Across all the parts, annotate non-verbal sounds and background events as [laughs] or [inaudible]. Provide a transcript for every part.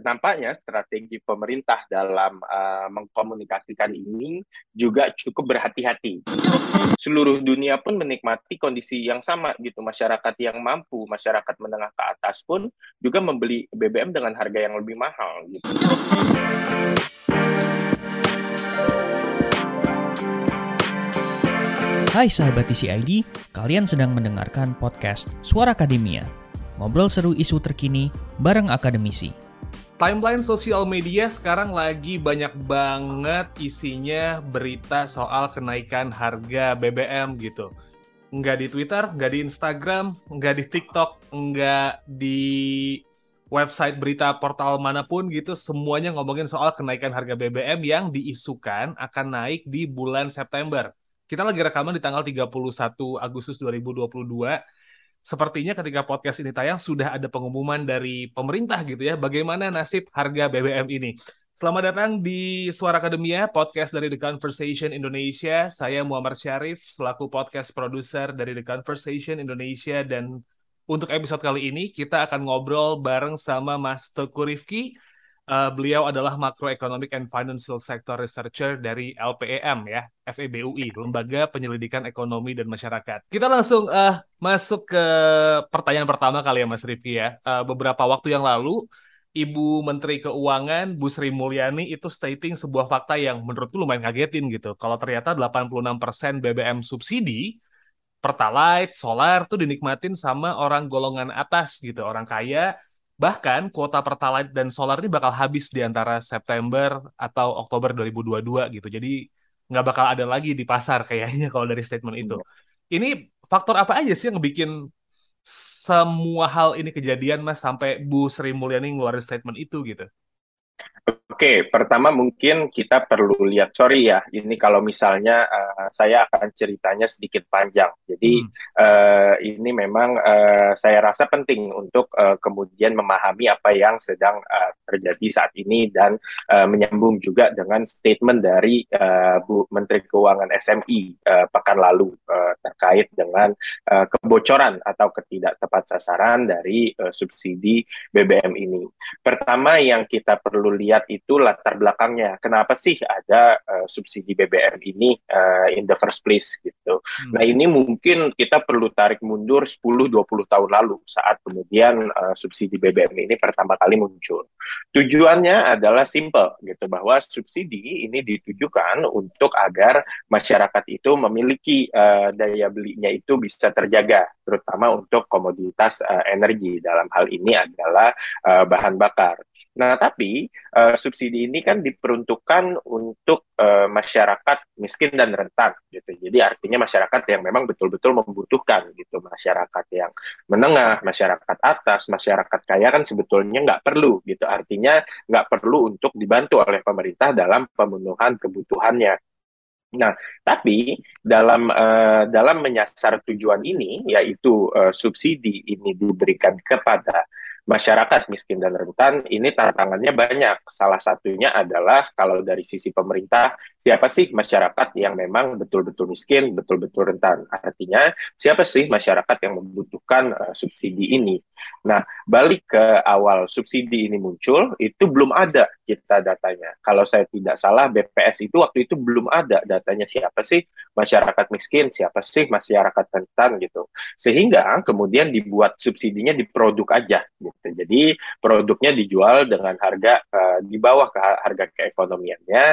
Nampaknya strategi pemerintah dalam uh, mengkomunikasikan ini juga cukup berhati-hati. Seluruh dunia pun menikmati kondisi yang sama gitu. Masyarakat yang mampu, masyarakat menengah ke atas pun juga membeli BBM dengan harga yang lebih mahal gitu. Hai sahabat TCID, kalian sedang mendengarkan podcast Suara Akademia. Ngobrol seru isu terkini bareng akademisi. Timeline sosial media sekarang lagi banyak banget isinya berita soal kenaikan harga BBM gitu. Nggak di Twitter, nggak di Instagram, nggak di TikTok, nggak di website berita portal mana pun gitu, semuanya ngomongin soal kenaikan harga BBM yang diisukan akan naik di bulan September. Kita lagi rekaman di tanggal 31 Agustus 2022 sepertinya ketika podcast ini tayang sudah ada pengumuman dari pemerintah gitu ya bagaimana nasib harga BBM ini. Selamat datang di Suara Akademia, podcast dari The Conversation Indonesia. Saya Muhammad Syarif, selaku podcast produser dari The Conversation Indonesia. Dan untuk episode kali ini, kita akan ngobrol bareng sama Mas Teguh Rifki, Uh, beliau adalah Macroeconomic and Financial Sector Researcher dari LPEM ya, FEBUI, Lembaga Penyelidikan Ekonomi dan Masyarakat. Kita langsung uh, masuk ke pertanyaan pertama kali ya Mas Rifki ya. Uh, beberapa waktu yang lalu, Ibu Menteri Keuangan Bu Sri Mulyani itu stating sebuah fakta yang menurutku lumayan kagetin gitu. Kalau ternyata 86% BBM subsidi Pertalite, solar tuh dinikmatin sama orang golongan atas gitu, orang kaya Bahkan kuota Pertalite dan solar ini bakal habis di antara September atau Oktober 2022 gitu. Jadi nggak bakal ada lagi di pasar kayaknya [laughs] kalau dari statement itu. Iya. Ini faktor apa aja sih yang bikin semua hal ini kejadian mas sampai Bu Sri Mulyani ngeluarin statement itu gitu? Oke, pertama mungkin kita perlu lihat, sorry ya, ini kalau misalnya uh, saya akan ceritanya sedikit panjang. Jadi hmm. uh, ini memang uh, saya rasa penting untuk uh, kemudian memahami apa yang sedang uh, terjadi saat ini dan uh, menyambung juga dengan statement dari uh, Bu Menteri Keuangan SMI uh, pekan lalu uh, terkait dengan uh, kebocoran atau ketidak tepat sasaran dari uh, subsidi BBM ini. Pertama yang kita perlu lihat itu itu latar belakangnya. Kenapa sih ada uh, subsidi BBM ini uh, in the first place gitu. Hmm. Nah, ini mungkin kita perlu tarik mundur 10 20 tahun lalu saat kemudian uh, subsidi BBM ini pertama kali muncul. Tujuannya adalah simple gitu bahwa subsidi ini ditujukan untuk agar masyarakat itu memiliki uh, daya belinya itu bisa terjaga terutama untuk komoditas uh, energi dalam hal ini adalah uh, bahan bakar. Nah, tapi uh, subsidi ini kan diperuntukkan untuk uh, masyarakat miskin dan rentan, gitu. Jadi artinya masyarakat yang memang betul-betul membutuhkan, gitu. Masyarakat yang menengah, masyarakat atas, masyarakat kaya kan sebetulnya nggak perlu, gitu. Artinya nggak perlu untuk dibantu oleh pemerintah dalam pemenuhan kebutuhannya. Nah, tapi dalam uh, dalam menyasar tujuan ini, yaitu uh, subsidi ini diberikan kepada masyarakat miskin dan rentan ini tantangannya banyak. Salah satunya adalah kalau dari sisi pemerintah, siapa sih masyarakat yang memang betul-betul miskin, betul-betul rentan? Artinya, siapa sih masyarakat yang membutuhkan uh, subsidi ini? Nah, balik ke awal subsidi ini muncul, itu belum ada kita datanya. Kalau saya tidak salah, BPS itu waktu itu belum ada datanya siapa sih masyarakat miskin, siapa sih masyarakat rentan gitu. Sehingga kemudian dibuat subsidinya di produk aja gitu Gitu. Jadi produknya dijual dengan harga uh, di bawah ke harga keekonomiannya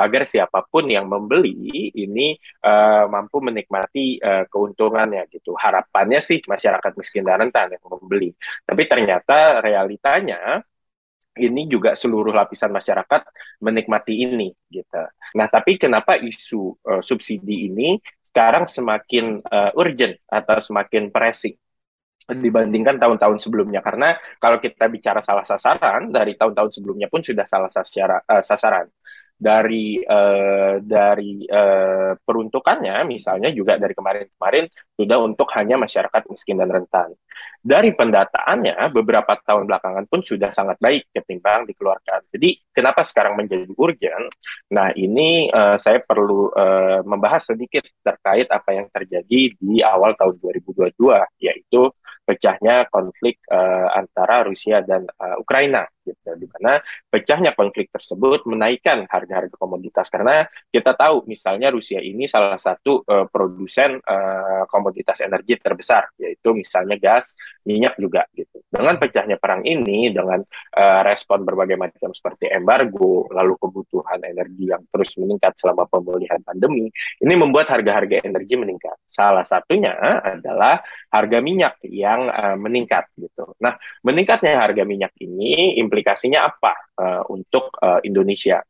agar siapa pun yang membeli ini uh, mampu menikmati uh, keuntungannya gitu. Harapannya sih masyarakat miskin dan rentan yang membeli. Tapi ternyata realitanya ini juga seluruh lapisan masyarakat menikmati ini gitu. Nah, tapi kenapa isu uh, subsidi ini sekarang semakin uh, urgent atau semakin pressing? Dibandingkan tahun-tahun sebelumnya. Karena kalau kita bicara salah sasaran dari tahun-tahun sebelumnya pun sudah salah secara uh, sasaran dari uh, dari uh, peruntukannya misalnya juga dari kemarin-kemarin sudah untuk hanya masyarakat miskin dan rentan. Dari pendataannya beberapa tahun belakangan pun sudah sangat baik ketimbang dikeluarkan. Jadi kenapa sekarang menjadi urgent? Nah ini uh, saya perlu uh, membahas sedikit terkait apa yang terjadi di awal tahun 2022 yaitu pecahnya konflik uh, antara Rusia dan uh, Ukraina gitu di mana pecahnya konflik tersebut menaikkan harga-harga komoditas karena kita tahu misalnya Rusia ini salah satu uh, produsen uh, komoditas energi terbesar yaitu misalnya gas, minyak juga gitu. Dengan pecahnya perang ini dengan uh, respon berbagai macam seperti embargo, lalu kebutuhan energi yang terus meningkat selama pemulihan pandemi, ini membuat harga-harga energi meningkat. Salah satunya adalah harga minyak yang uh, meningkat gitu. Nah, meningkatnya harga minyak ini implikasinya apa uh, untuk uh, Indonesia?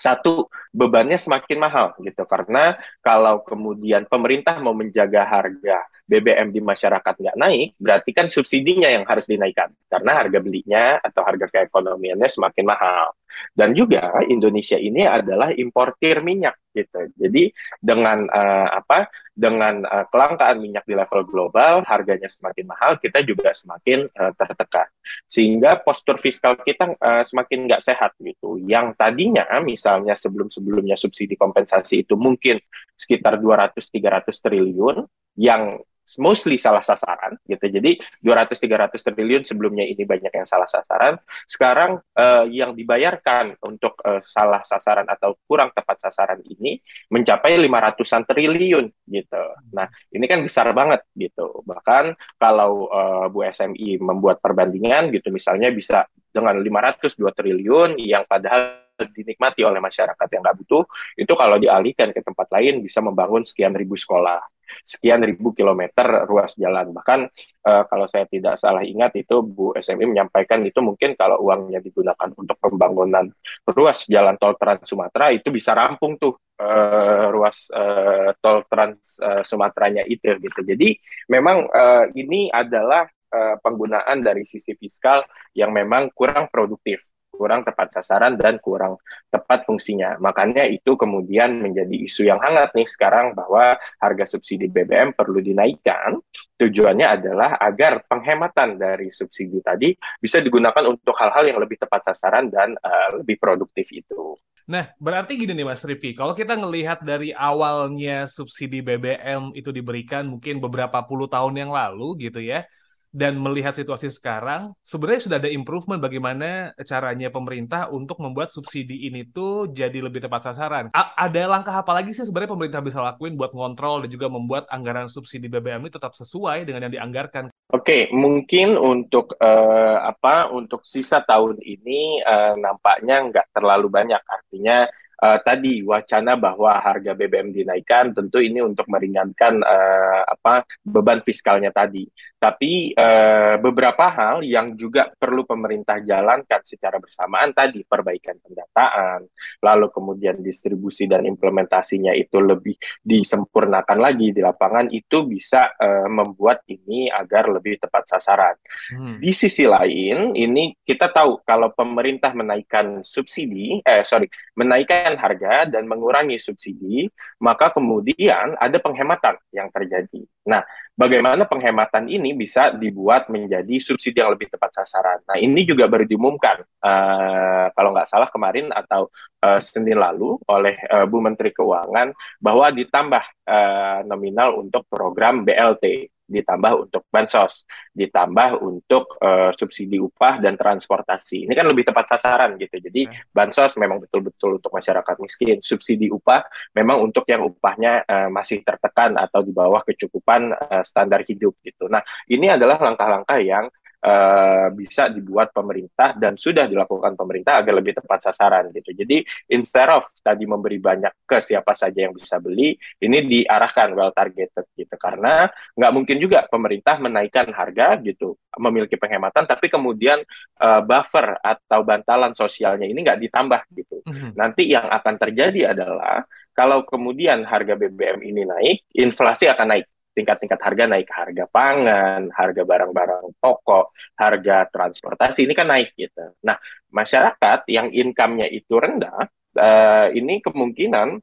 satu bebannya semakin mahal gitu. Karena kalau kemudian pemerintah mau menjaga harga BBM di masyarakat nggak naik berarti kan subsidinya yang harus dinaikkan. Karena harga belinya atau harga keekonomiannya semakin mahal dan juga Indonesia ini adalah importir minyak gitu. Jadi dengan uh, apa? Dengan uh, kelangkaan minyak di level global, harganya semakin mahal, kita juga semakin uh, tertekan. Sehingga postur fiskal kita uh, semakin nggak sehat gitu. Yang tadinya misalnya sebelum-sebelumnya subsidi kompensasi itu mungkin sekitar 200-300 triliun, yang mostly salah sasaran gitu. Jadi 200-300 triliun sebelumnya ini banyak yang salah sasaran. Sekarang uh, yang dibayarkan untuk uh, salah sasaran atau kurang tepat sasaran ini mencapai 500-an triliun gitu. Nah, ini kan besar banget gitu. Bahkan kalau uh, Bu SMI membuat perbandingan gitu misalnya bisa dengan 502 triliun yang padahal dinikmati oleh masyarakat yang nggak butuh, itu kalau dialihkan ke tempat lain bisa membangun sekian ribu sekolah sekian ribu kilometer ruas jalan. Bahkan uh, kalau saya tidak salah ingat itu Bu SMI menyampaikan itu mungkin kalau uangnya digunakan untuk pembangunan ruas jalan tol Trans Sumatera itu bisa rampung tuh uh, ruas uh, tol Trans uh, Sumateranya itu gitu. Jadi memang uh, ini adalah penggunaan dari sisi fiskal yang memang kurang produktif kurang tepat sasaran dan kurang tepat fungsinya. Makanya itu kemudian menjadi isu yang hangat nih sekarang bahwa harga subsidi BBM perlu dinaikkan. Tujuannya adalah agar penghematan dari subsidi tadi bisa digunakan untuk hal-hal yang lebih tepat sasaran dan uh, lebih produktif itu. Nah, berarti gini nih Mas Rifi, kalau kita ngelihat dari awalnya subsidi BBM itu diberikan mungkin beberapa puluh tahun yang lalu gitu ya, dan melihat situasi sekarang, sebenarnya sudah ada improvement bagaimana caranya pemerintah untuk membuat subsidi ini tuh jadi lebih tepat sasaran. A ada langkah apa lagi sih sebenarnya pemerintah bisa lakuin buat ngontrol dan juga membuat anggaran subsidi BBM ini tetap sesuai dengan yang dianggarkan? Oke, okay, mungkin untuk uh, apa untuk sisa tahun ini uh, nampaknya nggak terlalu banyak. Artinya uh, tadi wacana bahwa harga BBM dinaikkan tentu ini untuk meringankan uh, apa beban fiskalnya tadi. Tapi uh, beberapa hal yang juga perlu pemerintah jalankan secara bersamaan tadi perbaikan pendataan, lalu kemudian distribusi dan implementasinya itu lebih disempurnakan lagi di lapangan itu bisa uh, membuat ini agar lebih tepat sasaran. Hmm. Di sisi lain, ini kita tahu kalau pemerintah menaikkan subsidi, eh sorry, menaikkan harga dan mengurangi subsidi, maka kemudian ada penghematan yang terjadi. Nah, bagaimana penghematan ini bisa dibuat menjadi subsidi yang lebih tepat sasaran. Nah, ini juga baru diumumkan uh, kalau nggak salah kemarin atau uh, Senin lalu oleh uh, Bu Menteri Keuangan bahwa ditambah uh, nominal untuk program BLT ditambah untuk bansos, ditambah untuk uh, subsidi upah dan transportasi. Ini kan lebih tepat sasaran gitu. Jadi bansos memang betul-betul untuk masyarakat miskin, subsidi upah memang untuk yang upahnya uh, masih tertekan atau di bawah kecukupan uh, standar hidup gitu. Nah, ini adalah langkah-langkah yang uh, bisa dibuat pemerintah dan sudah dilakukan pemerintah agar lebih tepat sasaran gitu. Jadi instead of tadi memberi banyak ke siapa saja yang bisa beli, ini diarahkan well targeted gitu. Karena nggak mungkin juga pemerintah menaikkan harga gitu, memiliki penghematan, tapi kemudian uh, buffer atau bantalan sosialnya ini nggak ditambah gitu. Mm -hmm. Nanti yang akan terjadi adalah kalau kemudian harga BBM ini naik, inflasi akan naik tingkat-tingkat harga naik, harga pangan, harga barang-barang pokok, harga transportasi ini kan naik gitu. Nah, masyarakat yang income-nya itu rendah, uh, ini kemungkinan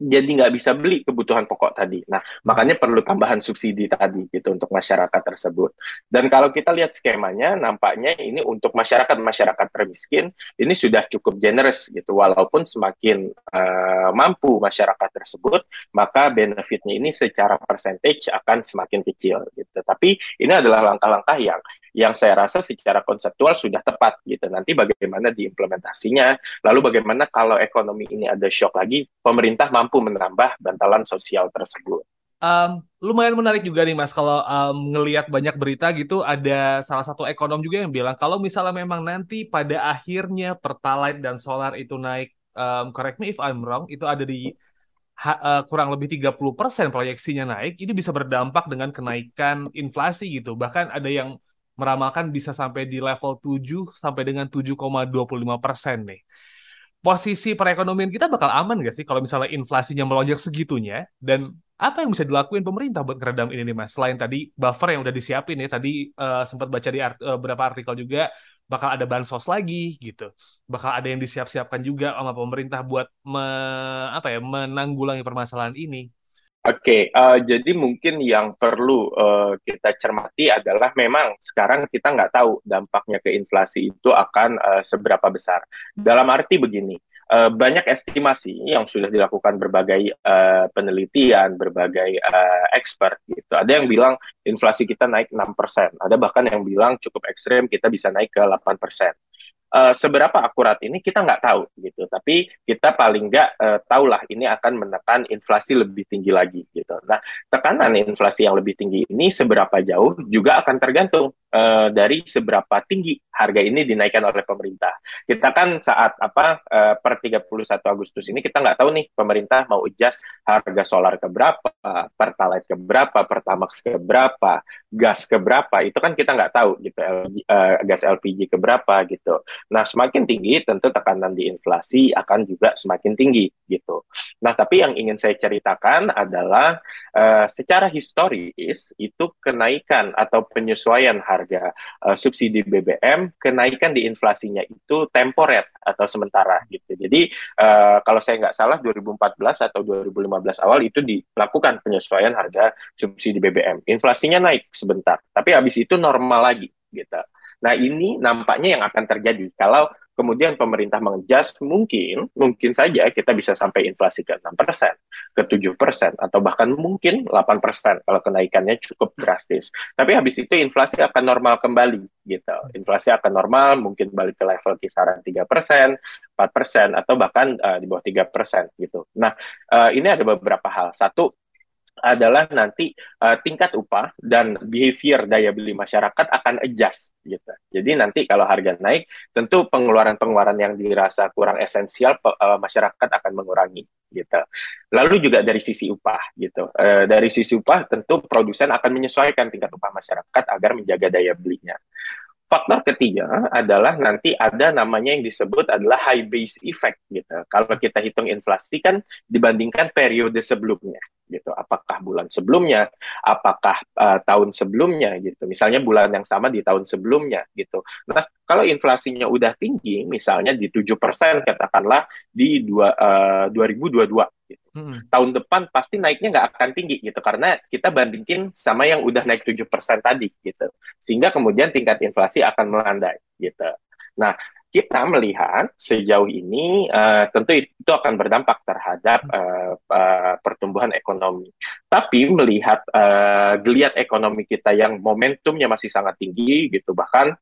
jadi nggak bisa beli kebutuhan pokok tadi. Nah, makanya perlu tambahan subsidi tadi gitu untuk masyarakat tersebut. Dan kalau kita lihat skemanya, nampaknya ini untuk masyarakat-masyarakat termiskin ini sudah cukup generous gitu. Walaupun semakin uh, mampu masyarakat tersebut, maka benefitnya ini secara percentage akan semakin kecil gitu. Tapi ini adalah langkah-langkah yang yang saya rasa secara konseptual sudah tepat gitu. Nanti bagaimana diimplementasinya, lalu bagaimana kalau ekonomi ini ada shock lagi, pemerintah mampu menambah bantalan sosial tersebut. Um, lumayan menarik juga nih mas kalau um, ngelihat banyak berita gitu ada salah satu ekonom juga yang bilang kalau misalnya memang nanti pada akhirnya pertalite dan solar itu naik um, correct me if I'm wrong itu ada di uh, kurang lebih 30% proyeksinya naik ini bisa berdampak dengan kenaikan inflasi gitu bahkan ada yang meramalkan bisa sampai di level 7 sampai dengan 7,25% nih posisi perekonomian kita bakal aman nggak sih kalau misalnya inflasinya melonjak segitunya dan apa yang bisa dilakuin pemerintah buat ngeredam ini nih mas? Selain tadi buffer yang udah disiapin ya, tadi uh, sempat baca di art, uh, beberapa artikel juga bakal ada bansos lagi gitu, bakal ada yang disiap-siapkan juga sama pemerintah buat me, apa ya menanggulangi permasalahan ini. Oke, okay, uh, eh, jadi mungkin yang perlu uh, kita cermati adalah memang sekarang kita nggak tahu dampaknya ke inflasi itu akan uh, seberapa besar. Dalam arti begini, uh, banyak estimasi yang sudah dilakukan berbagai uh, penelitian, berbagai uh, expert gitu. Ada yang bilang inflasi kita naik 6%, ada bahkan yang bilang cukup ekstrim kita bisa naik ke 8% uh, seberapa akurat ini kita nggak tahu gitu. Tapi kita paling nggak uh, tahulah ini akan menekan inflasi lebih tinggi lagi gitu. Nah tekanan inflasi yang lebih tinggi ini seberapa jauh juga akan tergantung uh, dari seberapa tinggi harga ini dinaikkan oleh pemerintah. Kita kan saat apa uh, per 31 Agustus ini kita nggak tahu nih pemerintah mau adjust harga solar ke berapa pertalite ke berapa pertamax ke berapa gas ke berapa. Itu kan kita nggak tahu gitu uh, gas LPG ke berapa gitu. Nah, semakin tinggi tentu tekanan di inflasi akan juga semakin tinggi gitu. Nah, tapi yang ingin saya ceritakan adalah uh, secara historis itu kenaikan atau penyesuaian harga uh, subsidi BBM, kenaikan di inflasinya itu temporer atau sementara gitu. Jadi uh, kalau saya nggak salah 2014 atau 2015 awal itu dilakukan penyesuaian harga subsidi BBM. Inflasinya naik sebentar, tapi habis itu normal lagi gitu. Nah, ini nampaknya yang akan terjadi kalau kemudian pemerintah mengejas mungkin mungkin saja kita bisa sampai inflasi ke 6%, ke 7% atau bahkan mungkin 8% kalau kenaikannya cukup drastis. Tapi habis itu inflasi akan normal kembali gitu. Inflasi akan normal mungkin balik ke level kisaran 3%, 4% atau bahkan uh, di bawah 3% gitu. Nah, uh, ini ada beberapa hal. Satu adalah nanti uh, tingkat upah dan behavior daya beli masyarakat akan adjust gitu. Jadi nanti kalau harga naik, tentu pengeluaran-pengeluaran yang dirasa kurang esensial uh, masyarakat akan mengurangi gitu. Lalu juga dari sisi upah gitu. Uh, dari sisi upah tentu produsen akan menyesuaikan tingkat upah masyarakat agar menjaga daya belinya. Faktor ketiga adalah nanti ada namanya yang disebut adalah high base effect gitu. Kalau kita hitung inflasi kan dibandingkan periode sebelumnya gitu. Apakah bulan sebelumnya, apakah uh, tahun sebelumnya gitu. Misalnya bulan yang sama di tahun sebelumnya gitu. Nah, kalau inflasinya udah tinggi, misalnya di 7% katakanlah di dua, uh, 2022 gitu. Hmm. Tahun depan pasti naiknya nggak akan tinggi gitu karena kita bandingin sama yang udah naik 7% tadi gitu. Sehingga kemudian tingkat inflasi akan melandai gitu. Nah, kita melihat sejauh ini uh, tentu itu akan berdampak terhadap uh, uh, pertumbuhan ekonomi. Tapi melihat uh, geliat ekonomi kita yang momentumnya masih sangat tinggi gitu bahkan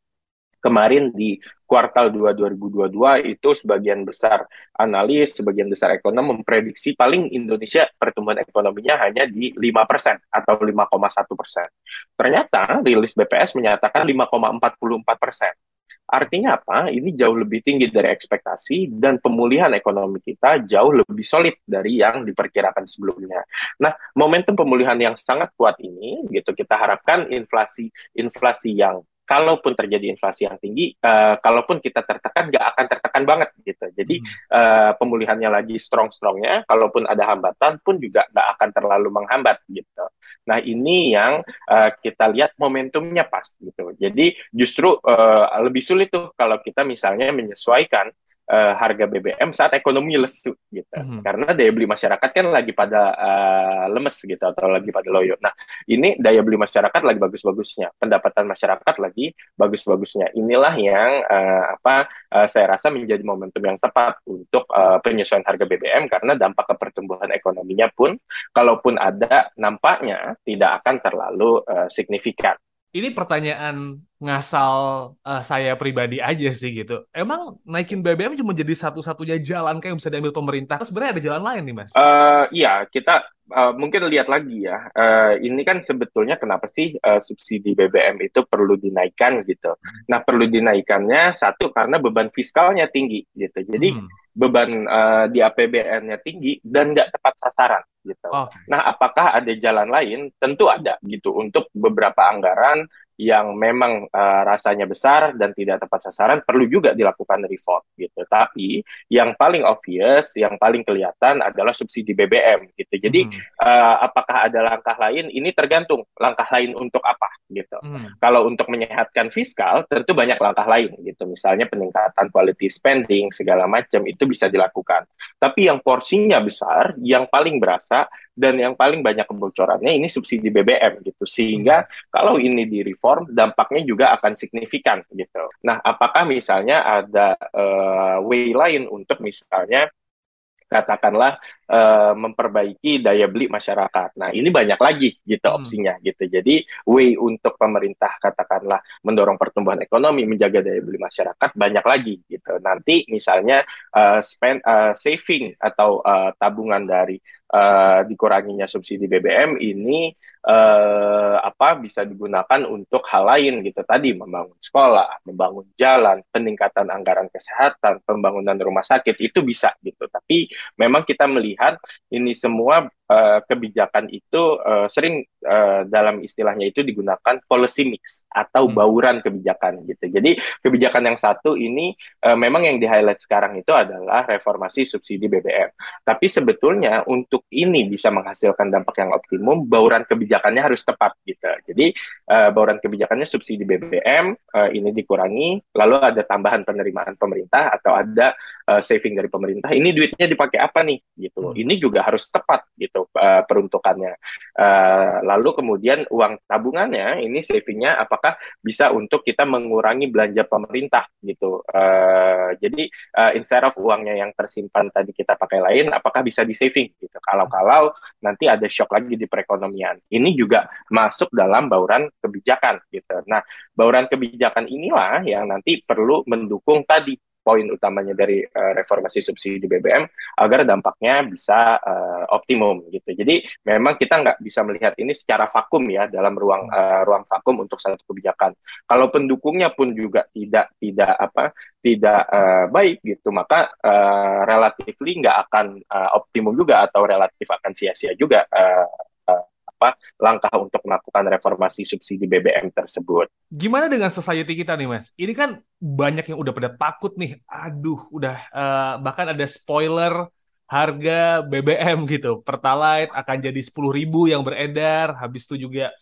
kemarin di kuartal 2 2022 itu sebagian besar analis, sebagian besar ekonom memprediksi paling Indonesia pertumbuhan ekonominya hanya di 5% atau 5,1%. Ternyata rilis BPS menyatakan 5,44%. Artinya apa? Ini jauh lebih tinggi dari ekspektasi dan pemulihan ekonomi kita jauh lebih solid dari yang diperkirakan sebelumnya. Nah, momentum pemulihan yang sangat kuat ini gitu kita harapkan inflasi inflasi yang kalaupun terjadi inflasi yang tinggi, uh, kalaupun kita tertekan, nggak akan tertekan banget gitu. Jadi hmm. uh, pemulihannya lagi strong-strongnya, kalaupun ada hambatan pun juga nggak akan terlalu menghambat gitu. Nah ini yang uh, kita lihat momentumnya pas gitu. Jadi justru uh, lebih sulit tuh kalau kita misalnya menyesuaikan uh, harga BBM saat ekonomi lesu gitu. Hmm. Karena daya beli masyarakat kan lagi pada uh, lemes gitu atau lagi pada loyo. Nah, ini daya beli masyarakat lagi bagus-bagusnya, pendapatan masyarakat lagi bagus-bagusnya. Inilah yang uh, apa uh, saya rasa menjadi momentum yang tepat untuk uh, penyesuaian harga BBM karena dampak ke pertumbuhan ekonominya pun kalaupun ada nampaknya tidak akan terlalu uh, signifikan. Ini pertanyaan ngasal uh, saya pribadi aja sih gitu. Emang naikin BBM cuma jadi satu-satunya jalan kayak yang bisa diambil pemerintah? Sebenarnya ada jalan lain nih, Mas? Uh, iya, kita uh, mungkin lihat lagi ya. Uh, ini kan sebetulnya kenapa sih uh, subsidi BBM itu perlu dinaikkan gitu. Nah, perlu dinaikannya satu karena beban fiskalnya tinggi gitu. Jadi hmm. beban uh, di APBN-nya tinggi dan nggak tepat sasaran gitu. Oh. Nah, apakah ada jalan lain? Tentu ada gitu untuk beberapa anggaran yang memang uh, rasanya besar dan tidak tepat sasaran perlu juga dilakukan reform gitu. Tapi yang paling obvious, yang paling kelihatan adalah subsidi BBM gitu. Jadi hmm. uh, apakah ada langkah lain? Ini tergantung langkah lain untuk apa gitu. Hmm. Kalau untuk menyehatkan fiskal tentu banyak langkah lain gitu. Misalnya peningkatan quality spending segala macam itu bisa dilakukan. Tapi yang porsinya besar, yang paling berasa dan yang paling banyak kebocorannya ini subsidi BBM gitu sehingga hmm. kalau ini di reform dampaknya juga akan signifikan gitu. Nah, apakah misalnya ada uh, way lain untuk misalnya katakanlah uh, memperbaiki daya beli masyarakat. Nah, ini banyak lagi gitu hmm. opsinya gitu. Jadi, way untuk pemerintah katakanlah mendorong pertumbuhan ekonomi, menjaga daya beli masyarakat banyak lagi gitu. Nanti misalnya uh, spend uh, saving atau uh, tabungan dari uh, dikuranginya subsidi BBM ini uh, apa bisa digunakan untuk hal lain gitu tadi membangun sekolah, membangun jalan, peningkatan anggaran kesehatan, pembangunan rumah sakit itu bisa gitu. Tapi memang kita melihat ini semua uh, kebijakan itu uh, sering uh, dalam istilahnya itu digunakan policy mix atau hmm. bauran kebijakan gitu. Jadi kebijakan yang satu ini uh, memang yang di highlight sekarang itu adalah reformasi subsidi BBM. Tapi sebetulnya untuk ini bisa menghasilkan dampak yang optimum, bauran kebijakannya harus tepat gitu. Jadi uh, bauran kebijakannya subsidi BBM uh, ini dikurangi, lalu ada tambahan penerimaan pemerintah atau ada uh, saving dari pemerintah. Ini duitnya dipakai apa nih gitu. Hmm. Ini juga harus tepat gitu gitu uh, peruntukannya. Uh, lalu kemudian uang tabungannya ini savingnya apakah bisa untuk kita mengurangi belanja pemerintah gitu. Uh, jadi uh, instead of uangnya yang tersimpan tadi kita pakai lain, apakah bisa di saving gitu. Kalau-kalau nanti ada shock lagi di perekonomian. Ini juga masuk dalam bauran kebijakan gitu. Nah, bauran kebijakan inilah yang nanti perlu mendukung tadi poin utamanya dari uh, reformasi subsidi BBM agar dampaknya bisa uh, optimum gitu. Jadi memang kita nggak bisa melihat ini secara vakum ya dalam ruang uh, ruang vakum untuk satu kebijakan. Kalau pendukungnya pun juga tidak tidak apa tidak uh, baik gitu, maka uh, relatifly nggak akan uh, optimum juga atau relatif akan sia-sia juga uh, apa langkah untuk melakukan reformasi subsidi BBM tersebut. Gimana dengan society kita nih, Mas? Ini kan banyak yang udah pada takut nih. Aduh, udah uh, bahkan ada spoiler harga BBM gitu. Pertalite akan jadi 10.000 yang beredar, habis itu juga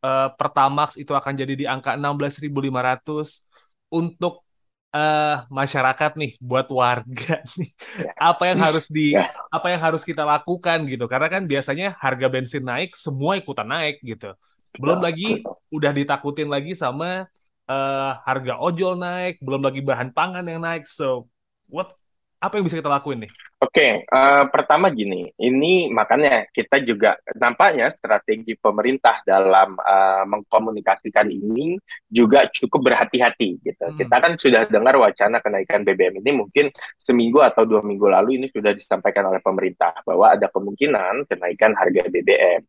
uh, Pertamax itu akan jadi di angka 16.500. Untuk uh, masyarakat nih buat warga [laughs] nih ya. apa yang harus di ya. apa yang harus kita lakukan gitu karena kan biasanya harga bensin naik semua ikutan naik gitu belum lagi udah ditakutin lagi sama uh, harga ojol naik belum lagi bahan pangan yang naik so what apa yang bisa kita lakuin nih? Oke, okay, uh, eh, pertama gini, ini makanya kita juga nampaknya strategi pemerintah dalam uh, mengkomunikasikan ini juga cukup berhati-hati gitu. Hmm. Kita kan sudah dengar wacana kenaikan BBM ini mungkin seminggu atau dua minggu lalu ini sudah disampaikan oleh pemerintah bahwa ada kemungkinan kenaikan harga BBM.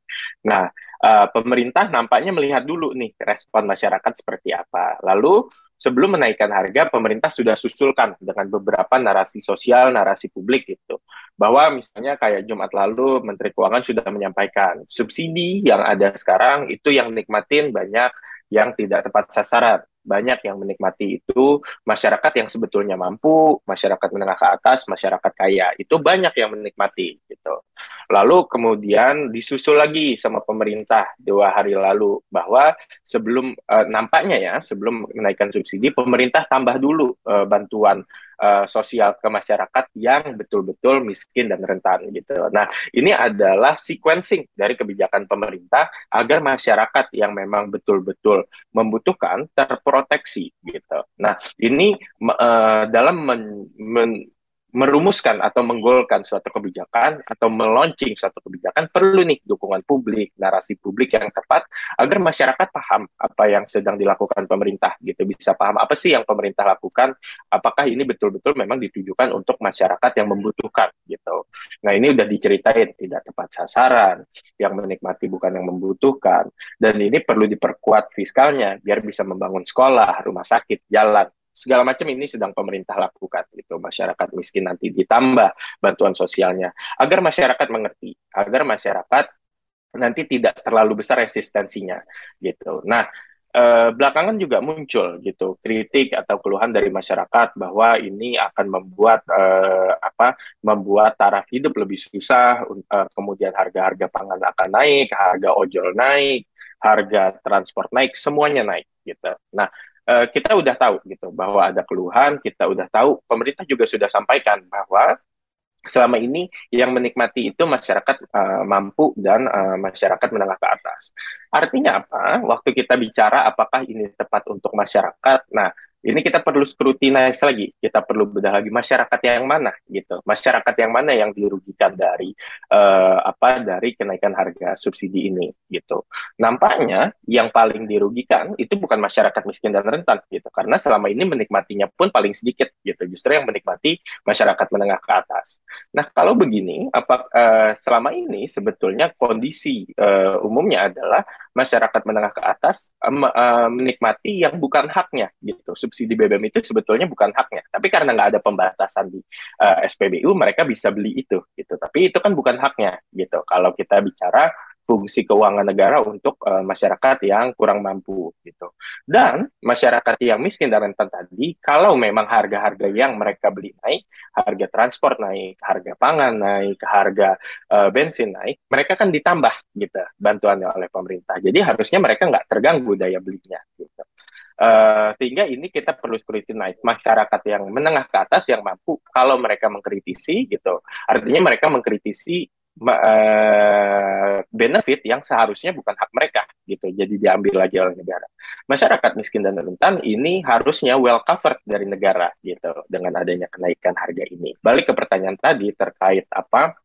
Nah, uh, pemerintah nampaknya melihat dulu nih respon masyarakat seperti apa. Lalu sebelum menaikkan harga, pemerintah sudah susulkan dengan beberapa narasi sosial, narasi publik itu. Bahwa misalnya kayak Jumat lalu Menteri Keuangan sudah menyampaikan subsidi yang ada sekarang itu yang nikmatin banyak yang tidak tepat sasaran banyak yang menikmati itu. Masyarakat yang sebetulnya mampu, masyarakat menengah ke atas, masyarakat kaya. Itu banyak yang menikmati gitu. Lalu kemudian disusul lagi sama pemerintah dua hari lalu bahwa sebelum uh, nampaknya ya sebelum menaikkan subsidi pemerintah tambah dulu uh, bantuan uh, sosial ke masyarakat yang betul-betul miskin dan rentan gitu. Nah, ini adalah sequencing dari kebijakan pemerintah agar masyarakat yang memang betul-betul membutuhkan terproteksi gitu. Nah, ini uh, dalam men, men, merumuskan atau menggolkan suatu kebijakan atau meluncing suatu kebijakan perlu nih dukungan publik, narasi publik yang tepat agar masyarakat paham apa yang sedang dilakukan pemerintah gitu. Bisa paham apa sih yang pemerintah lakukan? Apakah ini betul-betul memang ditujukan untuk masyarakat yang membutuhkan gitu. Nah, ini udah diceritain tidak tepat sasaran, yang menikmati bukan yang membutuhkan. Dan ini perlu diperkuat fiskalnya biar bisa membangun sekolah, rumah sakit, jalan segala macam ini sedang pemerintah lakukan gitu. Masyarakat miskin nanti ditambah bantuan sosialnya. Agar masyarakat mengerti agar masyarakat nanti tidak terlalu besar resistensinya gitu. Nah eh, belakangan juga muncul gitu kritik atau keluhan dari masyarakat bahwa ini akan membuat eh, apa membuat taraf hidup lebih susah eh, kemudian harga-harga pangan akan naik harga ojol naik harga transport naik semuanya naik gitu. Nah uh, kita udah tahu gitu bahwa ada keluhan, kita udah tahu pemerintah juga sudah sampaikan bahwa selama ini yang menikmati itu masyarakat uh, mampu dan uh, masyarakat menengah ke atas. Artinya apa? Waktu kita bicara apakah ini tepat untuk masyarakat, nah ini kita perlu scrutinize lagi, kita perlu bedah lagi masyarakat yang mana gitu, masyarakat yang mana yang dirugikan dari uh, apa dari kenaikan harga subsidi ini gitu. Nampaknya yang paling dirugikan itu bukan masyarakat miskin dan rentan gitu, karena selama ini menikmatinya pun paling sedikit gitu, justru yang menikmati masyarakat menengah ke atas. Nah kalau begini, apa uh, selama ini sebetulnya kondisi uh, umumnya adalah masyarakat menengah ke atas uh, uh, menikmati yang bukan haknya gitu subsidi BBM itu sebetulnya bukan haknya. Tapi karena nggak ada pembatasan di uh, eh, SPBU, mereka bisa beli itu, gitu. Tapi itu kan bukan haknya, gitu. Kalau kita bicara fungsi keuangan negara untuk uh, masyarakat yang kurang mampu gitu. Dan masyarakat yang miskin dan rentan tadi, kalau memang harga-harga yang mereka beli naik, harga transport naik, harga pangan naik, harga uh, bensin naik, mereka kan ditambah gitu bantuannya oleh pemerintah. Jadi harusnya mereka nggak terganggu daya belinya gitu. Uh, sehingga ini kita perlu scrutinize masyarakat yang menengah ke atas yang mampu kalau mereka mengkritisi gitu. Artinya mereka mengkritisi uh, benefit yang seharusnya bukan hak mereka gitu jadi diambil lagi oleh negara. Masyarakat miskin dan rentan ini harusnya well covered dari negara gitu dengan adanya kenaikan harga ini. Balik ke pertanyaan tadi terkait apa?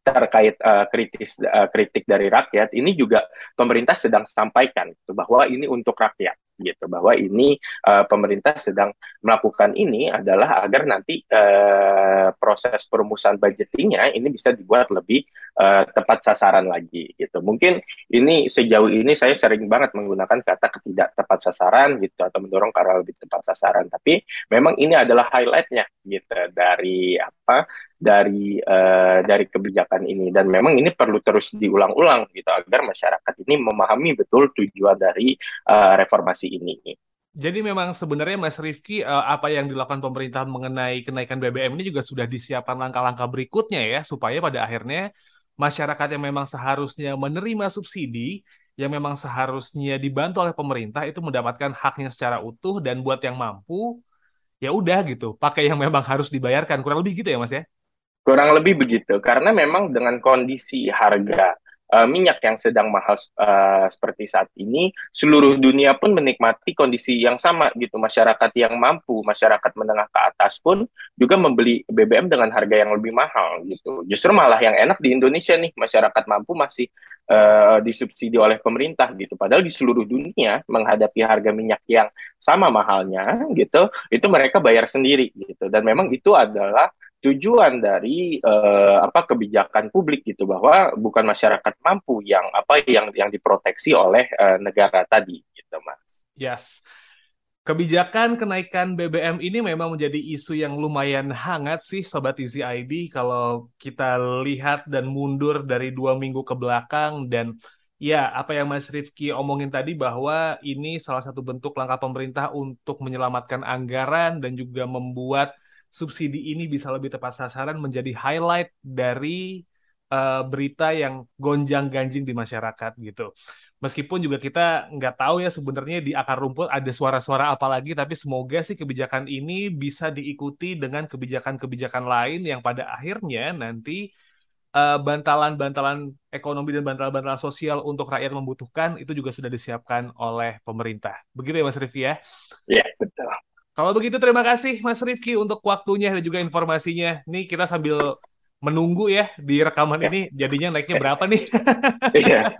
Terkait uh, kritis uh, kritik dari rakyat ini juga pemerintah sedang sampaikan gitu, bahwa ini untuk rakyat gitu bahwa ini uh, pemerintah sedang melakukan ini adalah agar nanti uh, proses perumusan budgetingnya ini bisa dibuat lebih uh, tepat sasaran lagi gitu. Mungkin ini sejauh ini saya sering banget menggunakan kata ketidak tepat sasaran gitu atau mendorong ke lebih tepat sasaran. Tapi memang ini adalah highlightnya gitu dari apa dari uh, dari kebijakan ini dan memang ini perlu terus diulang-ulang gitu agar masyarakat ini memahami betul tujuan dari uh, reformasi ini. Jadi memang sebenarnya Mas Rifki uh, apa yang dilakukan pemerintah mengenai kenaikan BBM ini juga sudah disiapkan langkah-langkah berikutnya ya supaya pada akhirnya masyarakat yang memang seharusnya menerima subsidi yang memang seharusnya dibantu oleh pemerintah itu mendapatkan haknya secara utuh dan buat yang mampu ya udah gitu pakai yang memang harus dibayarkan kurang lebih gitu ya Mas ya. Kurang lebih begitu, karena memang dengan kondisi harga uh, minyak yang sedang mahal uh, seperti saat ini, seluruh dunia pun menikmati kondisi yang sama gitu. Masyarakat yang mampu, masyarakat menengah ke atas pun juga membeli BBM dengan harga yang lebih mahal gitu. Justru malah yang enak di Indonesia nih, masyarakat mampu masih uh, disubsidi oleh pemerintah gitu. Padahal di seluruh dunia menghadapi harga minyak yang sama mahalnya gitu, itu mereka bayar sendiri gitu. Dan memang itu adalah tujuan dari uh, apa kebijakan publik gitu bahwa bukan masyarakat mampu yang apa yang yang diproteksi oleh uh, negara tadi gitu mas. Yes. Kebijakan kenaikan BBM ini memang menjadi isu yang lumayan hangat sih Sobat Easy ID kalau kita lihat dan mundur dari dua minggu ke belakang dan ya apa yang Mas Rifki omongin tadi bahwa ini salah satu bentuk langkah pemerintah untuk menyelamatkan anggaran dan juga membuat subsidi ini bisa lebih tepat sasaran menjadi highlight dari uh, berita yang gonjang-ganjing di masyarakat gitu. Meskipun juga kita nggak tahu ya sebenarnya di akar rumput ada suara-suara apa lagi, tapi semoga sih kebijakan ini bisa diikuti dengan kebijakan-kebijakan lain yang pada akhirnya nanti eh, bantalan-bantalan ekonomi dan bantalan-bantalan sosial untuk rakyat membutuhkan itu juga sudah disiapkan oleh pemerintah. Begitu ya Mas Rifi ya? Iya, betul. Kalau begitu terima kasih Mas Rifki untuk waktunya dan juga informasinya. Nih kita sambil menunggu ya di rekaman ya. ini jadinya naiknya berapa nih? [laughs] Iya,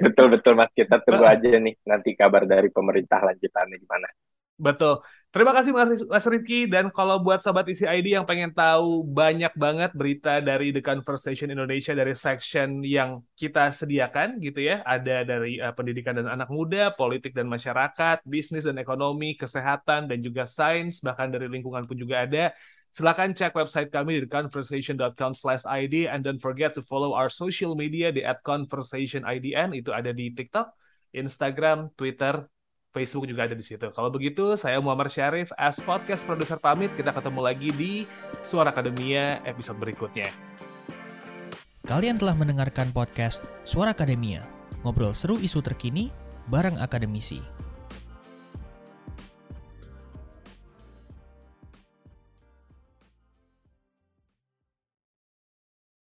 betul betul Mas. Kita tunggu [laughs] aja nih nanti kabar dari pemerintah lanjutannya gimana. Betul. Terima kasih Mas Rifki dan kalau buat sahabat isi ID yang pengen tahu banyak banget berita dari The Conversation Indonesia dari section yang kita sediakan gitu ya. Ada dari uh, pendidikan dan anak muda, politik dan masyarakat, bisnis dan ekonomi, kesehatan dan juga sains, bahkan dari lingkungan pun juga ada. Silakan cek website kami di conversation.com/id and don't forget to follow our social media di @conversationidn itu ada di TikTok, Instagram, Twitter, Facebook juga ada di situ. Kalau begitu, saya Muhammad Syarif, as podcast produser pamit. Kita ketemu lagi di Suara Akademia episode berikutnya. Kalian telah mendengarkan podcast Suara Akademia, ngobrol seru isu terkini bareng akademisi.